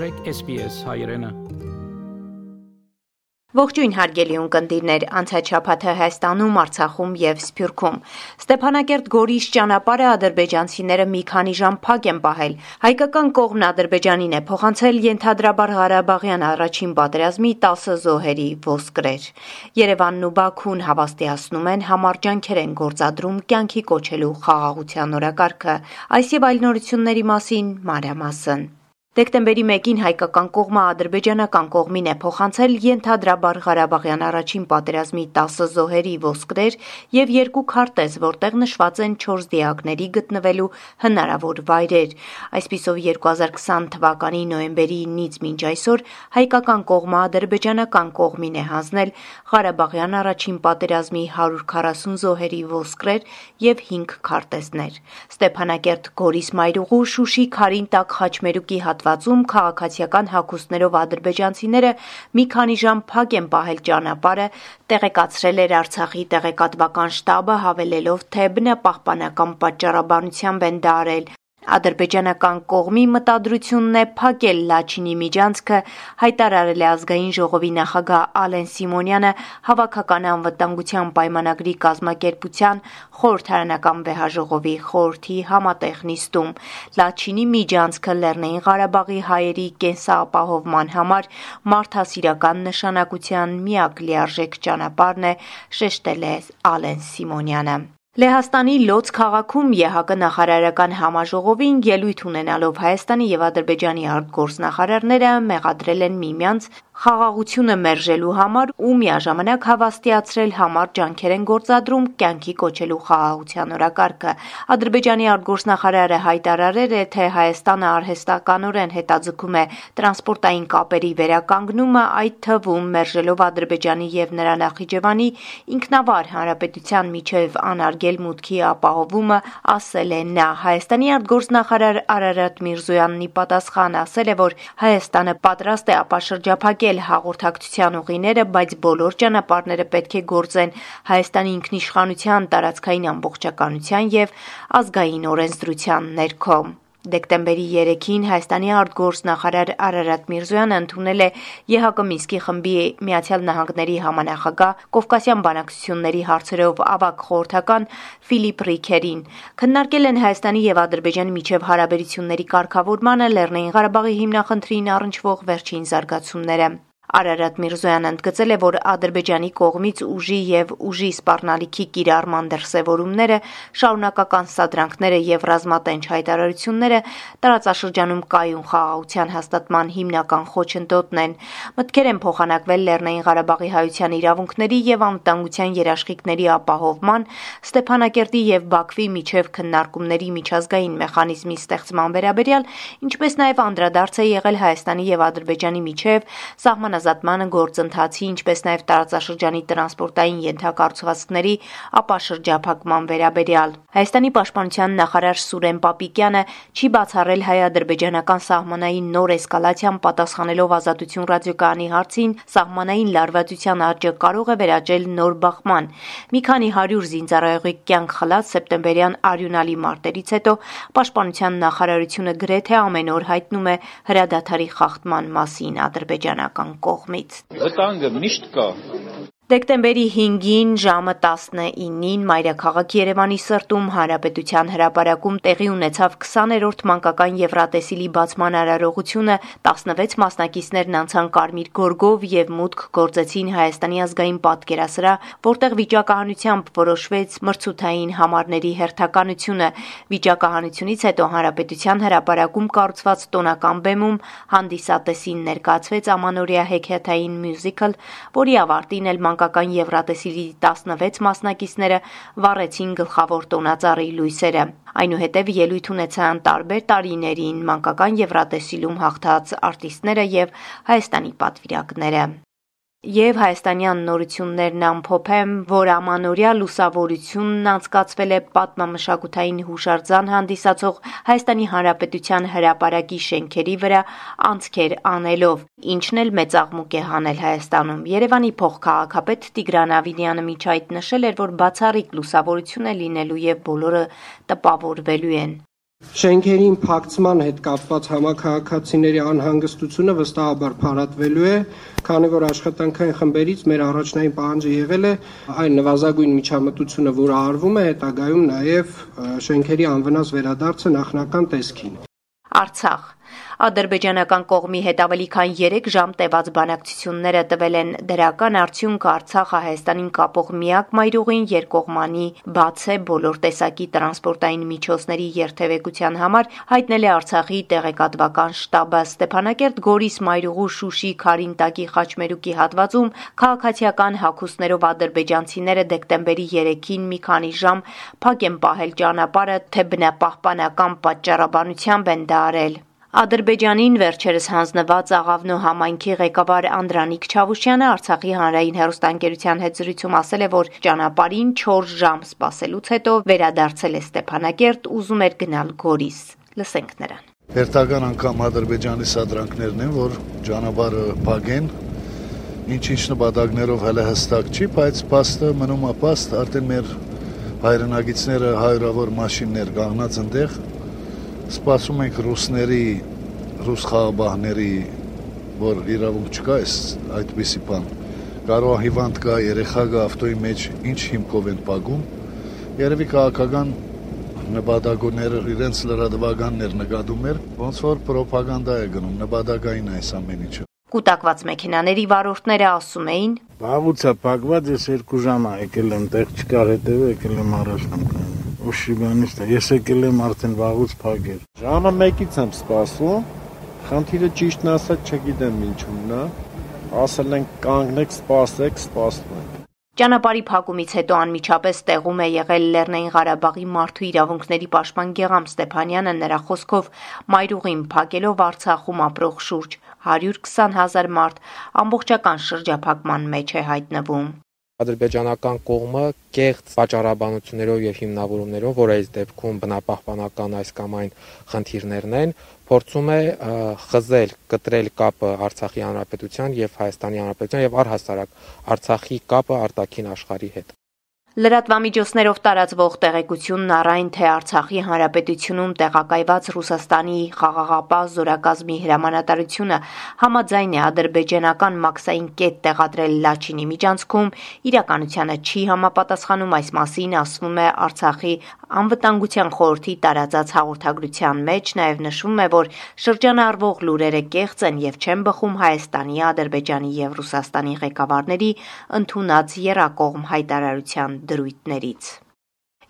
մտրեք SPS հայրենը Ողջույն հարգելի ունկնդիրներ, անցած շաբաթը Հայաստանում, Արցախում եւ Սփյուռքում Ստեփանակերտ Գորիս ճանապարհը ադրբեջանցիները մի քանի ժամ փակ են պահել։ Հայկական կողմն Ադրբեջանին է փոխանցել ենթադրաբար Ղարաբաղյան առաջին պատերազմի 10 զոհերի ոսկրեր։ Երևանն ու Բաքուն հավաստիացնում են համառ ջանքեր են գործադրում կյանքի կոչելու խաղաղության օրակարգը։ Այս եւ այլ նորությունների մասին մանրամասն։ Դեկտեմբերի 1-ին հայկական կողմը ադրբեջանական կողմին է փոխանցել ենթադրաբար Ղարաբաղյան առաջին պատերազմի 10 զոհերի ոսկրեր եւ երկու քարտեզ, որտեղ նշված են 4 դիակների գտնվելու հնարավոր վայրեր։ Այսպիսով 2020 թվականի նոյեմբերի 9-ից մինչ այսօր հայկական կողմը ադրբեջանական կողմին է հանձնել Ղարաբաղյան առաջին պատերազմի 140 զոհերի ոսկրեր եւ 5 քարտեզներ։ Ստեփանակերտ Գորիս Մայրուղու Շուշի Խարին տակ Խաչմերուկի հատ հատվածում քաղաքացիական հագուստներով ադրբեջանցիները մի քանի ժամ փակ են պահել ճանապարհը, տեղեկացրել էր Արցախի տեղեկատվական շտաբը, հավելելով, թե բնապահպանական պատճառաբանությամբ են դա արել։ Ադրբեջանական կողմի մտադրությունն է փակել Լաչինի միջանցքը, հայտարարել է ազգային ժողովի նախագահ Ալեն Սիմոնյանը հավաքական անվտանգության պայմանագրի կազմակերպության խորհրդարանական վեհաժողովի խորհրդի համատեղ նիստում։ Լաչինի միջանցքը Լեռնային Ղարաբաղի հայերի կենսապահովման համար մարդասիրական նշանակության միակ լիարժեք ճանապարհն է, շեշտել է Ալեն Սիմոնյանը։ Լեհաստանի Լոց քաղաքում ԵՀԿ նախարարական համաժողովին ելույթ ունենալով Հայաստանի եւ Ադրբեջանի արտգործնախարարները մեղադրել են միմյանց խաղաղությունը մերժելու համար ու միաժամանակ հավաստիացրել համառ ջանքեր են գործադրում կյանքի կոչելու խաղաղության օրակարգը։ Ադրբեջանի արտգործնախարարը հայտարարել է, թե Հայաստանը արհեստականորեն հետաձգում է տրանսպորտային կապերի վերականգնումը, այդ թվում մերժելով Ադրբեջանի եւ նրա Նախիջևանի ինքնավար հանրապետության միջև անարգել մուտքի ապահովումը, ասել է նա։ Հայաստանի արտգործնախարար Արարատ Միրզոյաննի պատասխան ասել է, որ Հայաստանը պատրաստ է ապաշրջափակել փակել հաղորդակցության ուղիները, բայց բոլոր ճանապարհները պետք է գործեն Հայաստանի ինքնիշխանության, տարածքային ամբողջականության եւ ազգային օրենսդրության ներքո։ Դեկտեմբերի 3-ին Հայաստանի արտգործնախարար Արարատ Միրզոյանը ընդունել է ԵՀԿ Մինսկի խմբի Միացյալ Նահանգների համանախագահ Կովկասյան բանակցությունների հարցերով ավակ խորհրդական Ֆիլիպ Ռիքերին։ Քննարկել են Հայաստանի եւ Ադրբեջանի միջև հարաբերությունների կարգավորմանը Լեռնային Ղարաբաղի հիմնախնդրին առնչվող վերջին զարգացումները։ Արարատ Միրզոյանը ընդգծել է, որ Ադրբեջանի կողմից ուժի եւ ուժի սպառնալիքի կիրառման դրսեւորումները, շարունակական սադրանքները եւ ռազմատենչ հայտարարությունները տարածաշրջանում կայուն խաղաղության հաստատման հիմնական խոչընդոտն են։ Մտքեր են փոխանակվել Լեռնային Ղարաբաղի հայության իրավունքների եւ անվտանգության երաշխիքների ապահովման, Ստեփանակերտի եւ Բաքվի միջև քննարկումների միջազգային մեխանիզմի ստեղծման վերաբերյալ, ինչպես նաեւ անդրադարձ է եղել Հայաստանի եւ Ադրբեջանի միջև սահմանա սահմանազատման գործընթացի, ինչպես նաև տարածաշրջանի տրանսպորտային ենթակառուցվածքների ապաշրջափակման վերաբերյալ։ Հայաստանի պաշտպանության նախարար Սուրեն Պապիկյանը չի բացառել հայ-ադրբեջանական սահմանային նոր էսկալացիան պատասխանելով Ազատություն ռադիոկայանի հարցին, սահմանային լարվածության աճը կարող է վերաճել նոր բախման։ Մի քանի 100 զինծառայողի կյանք խլած սեպտեմբերյան արյունալի մարտերից հետո պաշտպանության նախարարությունը գրեթե ամեն օր հայտնում է հրադադարի խախտման մասին ադրբեջանական կողմ կողմից։ Վտանգը միշտ կա, Դեկտեմբերի 5-ին ժամը 19-ին Մայրաքաղաք Երևանի սրտում Հանրապետության հրապարակում տեղի ունեցավ 20-րդ մանկական Եվրատեսիլի բացման արարողությունը 16 մասնակիցներն անցան Կարմիր գորգով եւ մուտք գործեցին Հայաստանի ազգային պատկերասրահ, որտեղ վիճակահանությամբ որոշվեց մրցութային համարների հերթականությունը։ Վիճակահանությունից հետո Հանրապետության հրապարակում կառուցված տոնական բեմում հանդիսատեսին ներկայացվեց ամանորյա հեքիաթային մյուզիկլ, որի ավարտին էլ մանկական Եվրատեսիլի 16 մասնակիցները վառեցին գլխավոր տոնածառի լույսերը։ Այնուհետև ելույթ ունեցան տարբեր տարիներին մանկական Եվրատեսիլում հաղթած արտիստները եւ Հայաստանի պատվիրակները եւ հայաստանյան նորություններն ամփոփեմ, որ ամանորյա լուսավորությունն անցկացվել է պատմամշակութային հուշարձան հանդիսացող Հայաստանի Հանրապետության հրապարակի շենքերի վրա անցքեր անելով, ինչն էլ մեծ աղմուկ է հանել Հայաստանում։ Երևանի փոխքաղաքապետ Տիգրան Ավինյանը միջ այդ նշել էր, որ բացառիկ լուսավորություն է լինելու եւ բոլորը տպավորվելու են։ Շենքերին փակցման հետ կապված համակարգացիների անհանգստությունը վստահաբար փարատվելու է, քանի որ աշխատանքային խմբերից մեր առաջնային պահանջը եղել է այն նվազագույն միջամտությունը, որը արվում է հետագայում նաև շենքերի անվնաս վերադարձը նախնական տեսքին։ Արցախ Ադրբեջանական կողմի հետ ավելի քան 3 ժամ տևած բանակցությունները տվել են դրական արդյունք Արցախը Հայաստանին կապող միակ մայրուղին երկկողմանի բաց է բոլոր տեսակի տրանսպորտային միջոցների երթևեկության համար, հայտնել է Արցախի տեղեկատվական շտաբը Ստեփանակերտ Գորիս մայրուղու Շուշի Քարինտակի Խաչմերուկի հատվածում քաղաքացիական հակոստներով ադրբեջանցիները դեկտեմբերի 3-ին մի քանի ժամ փակ են պահել ճանապարհը, թե բնապահպանական պատճառաբանությամբ են դա արել։ Ադրբեջանին վերջերս հանձնված Աղավնո համայնքի ղեկավար Անդրանիկ Չավուշյանը Արցախի հանրային հեռուստաընկերության հետ զրույցում ասել է, որ ճանապարհին 4 ժամ սպասելուց հետո վերադարձել է Ստեփանակերտ, ուզում էր գնալ Գորիս։ Լսենք նրան։ Հերթական անգամ Ադրբեջանի սադրանքներն են, որ ճանապարհը փակեն, ինչ-ինչ նպատակներով հələ հստակ չի, բայց փաստը մնում է փաստ, արդեն մեր հայրենագիցները հայրավոր մաշիններ կանգնած այնտեղ սպասում ենք ռուսների, ռուս խաղաբահների, որ իրավունք չկա այս այդպիսի բան։ Կարող հիվանդ կա, երեխա կա ավտոյի մեջ, ինչ հիմքով են պագում։ Երևի քաղաքական նպատակները իրենց լրատվականներ նկատում էր, ոնց որ ռոպագանդա է գնում, նպատակային այս ամեն ինչը։ Կուտակված մեքենաների վարորդները ասում էին. Բավուցա փակված ես երկու ժամ եկել եմ, տեղ չկար հետևը, եկել եմ առաջ է։ Ես եկել եմ արդեն վաղուց փակել։ Ժամը 1-ից եմ սպասում։ Խնդիրը ճիշտն ասած չգիտեմ ինչումն է։ Ասել են կանգնեք, սպասեք, սպասում ենք։ Ճանապարհի փակումից հետո անմիջապես տեղում է եղել Լեռնային Ղարաբաղի մարդու իրավունքների պաշտպան Գեգամ Ստեփանյանը նրա խոսքով մայրուղին փակելով Արցախում ապրող շուրջ 120 հազար մարդ ամբողջական շրջափակման մեջ է հայտնվում ադրբեջանական կողմը կեղծ պատճառաբանություններով եւ հիմնավորումներով, որ այս դեպքում բնապահպանական այս կամ այն խնդիրներն են, փորձում է խզել, կտրել կապը Արցախի հանրապետության եւ Հայաստանի հանրապետության եւ առհասարակ Արցախի կապը արտաքին աշխարհի հետ։ Լրատվամիջոցներով տարածվող տեղեկությունն առայն թե Արցախի հանրապետությունում տեղակայված Ռուսաստանի խաղաղապահ զորակազմի հրամանատարությունը համաձայն է ադրբեջանական մաքսային կետ տեղադրել Լաչինի միջանցքում, իրականությանը չի համապատասխանում այս մասին ասվում է Արցախի անվտանգության խորհրդի տարածած հաղորդագրության մեջ, նաև նշվում է, որ շրջանառվող լուրերը կեղծ են եւ չեն բխում Հայաստանի, Ադրբեջանի եւ Ռուսաստանի ղեկավարների ընդունած երակողմ հայտարարության դրույթներից։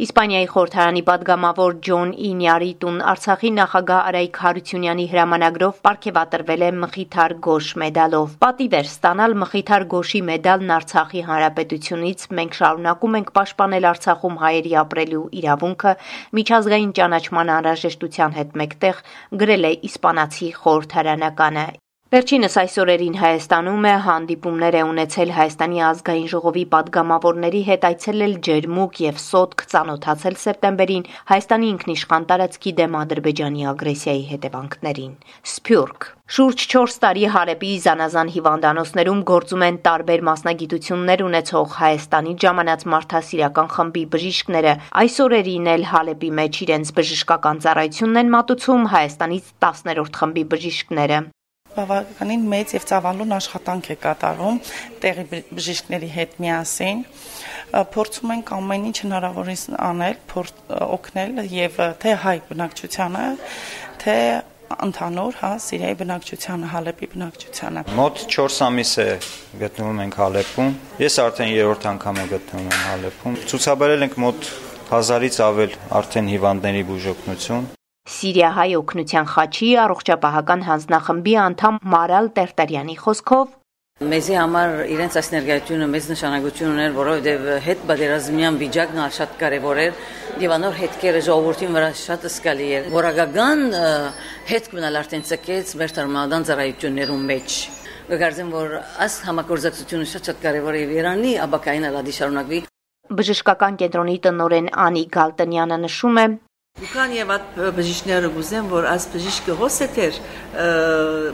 Իսպանիայի խորհրդարանի падգամավոր Ջոն Ինյարիտուն Արցախի նախագահ Արայք Հարությունյանի հրամանագրով ապարգևատրվել է Մխիթար Գոշ մեդալով։ Պատիվ էր ստանալ Մխիթար Գոշի մեդալն Արցախի Հանրապետությունից։ Մենք շարունակում ենք պաշտպանել Արցախում հայերի ապրելու իրավունքը միջազգային ճանաչման անհրաժեշտության հետ մեկտեղ, գրել է իսպանացի խորհրդարանականը։ Վերջինս այս օրերին Հայաստանում է հանդիպումներ է ունեցել Հայաստանի ազգային ժողովի падգամավորների հետ, այցելել Ջերմուկ եւ Սոտք, ծանոթացել սեպտեմբերին Հայաստանի ինքնիշխան տարածքի դեմ Ադրբեջանի ագրեսիայի հետևանքներին։ Սփյուռք. Շուրջ 4 տարի Հարեբի Զանազան հիվանդանոցներում գործում են տարբեր մասնագիտություններ ունեցող Հայաստանի ժամանած մարդասիրական խմբի բժիշկները։ Այս օրերին էլ Հարեբի մեջ իրենց բժշկական ծառայությունն են մատուցում Հայաստանից 10-րդ խմբի բժիշկները բավականին մեծ եւ ծավալուն աշխատանք է կատարում տեղի բժիշկների հետ միասին փորձում ենք ամեն ինչ հնարավորինս անել, օգնել եւ թե հայ բնակչությանը, թե ընդհանուր, հա, Սիրիայի բնակչությանը, Հալեպի բնակչությանը։ Մոտ 4 ամիս է գտնվում ենք Հալեպում։ Ես արդեն երրորդ անգամ եմ գտնվում Հալեպում։ Ցուցաբերել ենք մոտ 1000-ից ավել արդեն հիվանդների բուժօգնություն։ Սիրիահայ օգնության խաչի առողջապահական հանձնախմբի անդամ Մարալ Տերտարյանի խոսքով. Մեզի համար իրենց այս ներկայությունը մեծ նշանակություն ուներ, որովհետև հետ բادرազմյան վիճակն ալ շատ կարևոր էր եւ անոր հետքերը ժողովրդին վրա շատ սկալի էր։ Որակական հետ գնալ արդեն ցկեց մեր դրամադան ծառայություններում մեջ։ Գարզեմ որ այս համակորզակցությունը շատ-շատ կարևոր է Իրանի աբակային ալադի շարունակվի։ Բժշկական կենտրոնի տնօրեն Անի Գալտնյանը նշում է, Ուքան եւ այդ բժիշկները գուզեն, որ այս բժիշկը հոսեթեր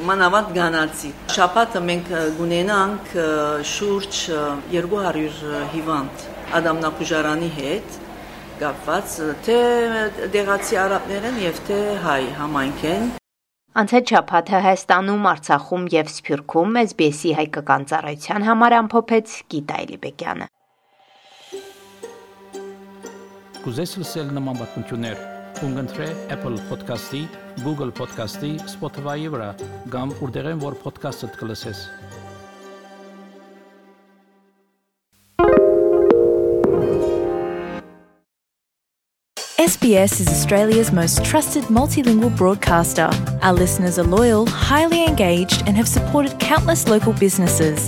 մանավանդ գանացի։ Շաբաթը մենք գունենանք շուրջ 200 հիվանդ Ադամնապուժարանի հետ կապված թե դեղացի արաբներ են եւ թե հայ համայնք են Անցած շաբաթը Հայաստանում, Արցախում եւ Սփյուռքում SBS-ի հայկական ծառայության համար ամփոփեց Գիտա Էլիբեկյանը։ Կուզես լսել նման բանություններ, կընտրե Apple Podcast-ի, Google Podcast-ի, Spotify-ի վրա, կամ որտեղեն որ podcast-ը դուք լսես։ SBS is Australia's most trusted multilingual broadcaster. Our listeners are loyal, highly engaged, and have supported countless local businesses.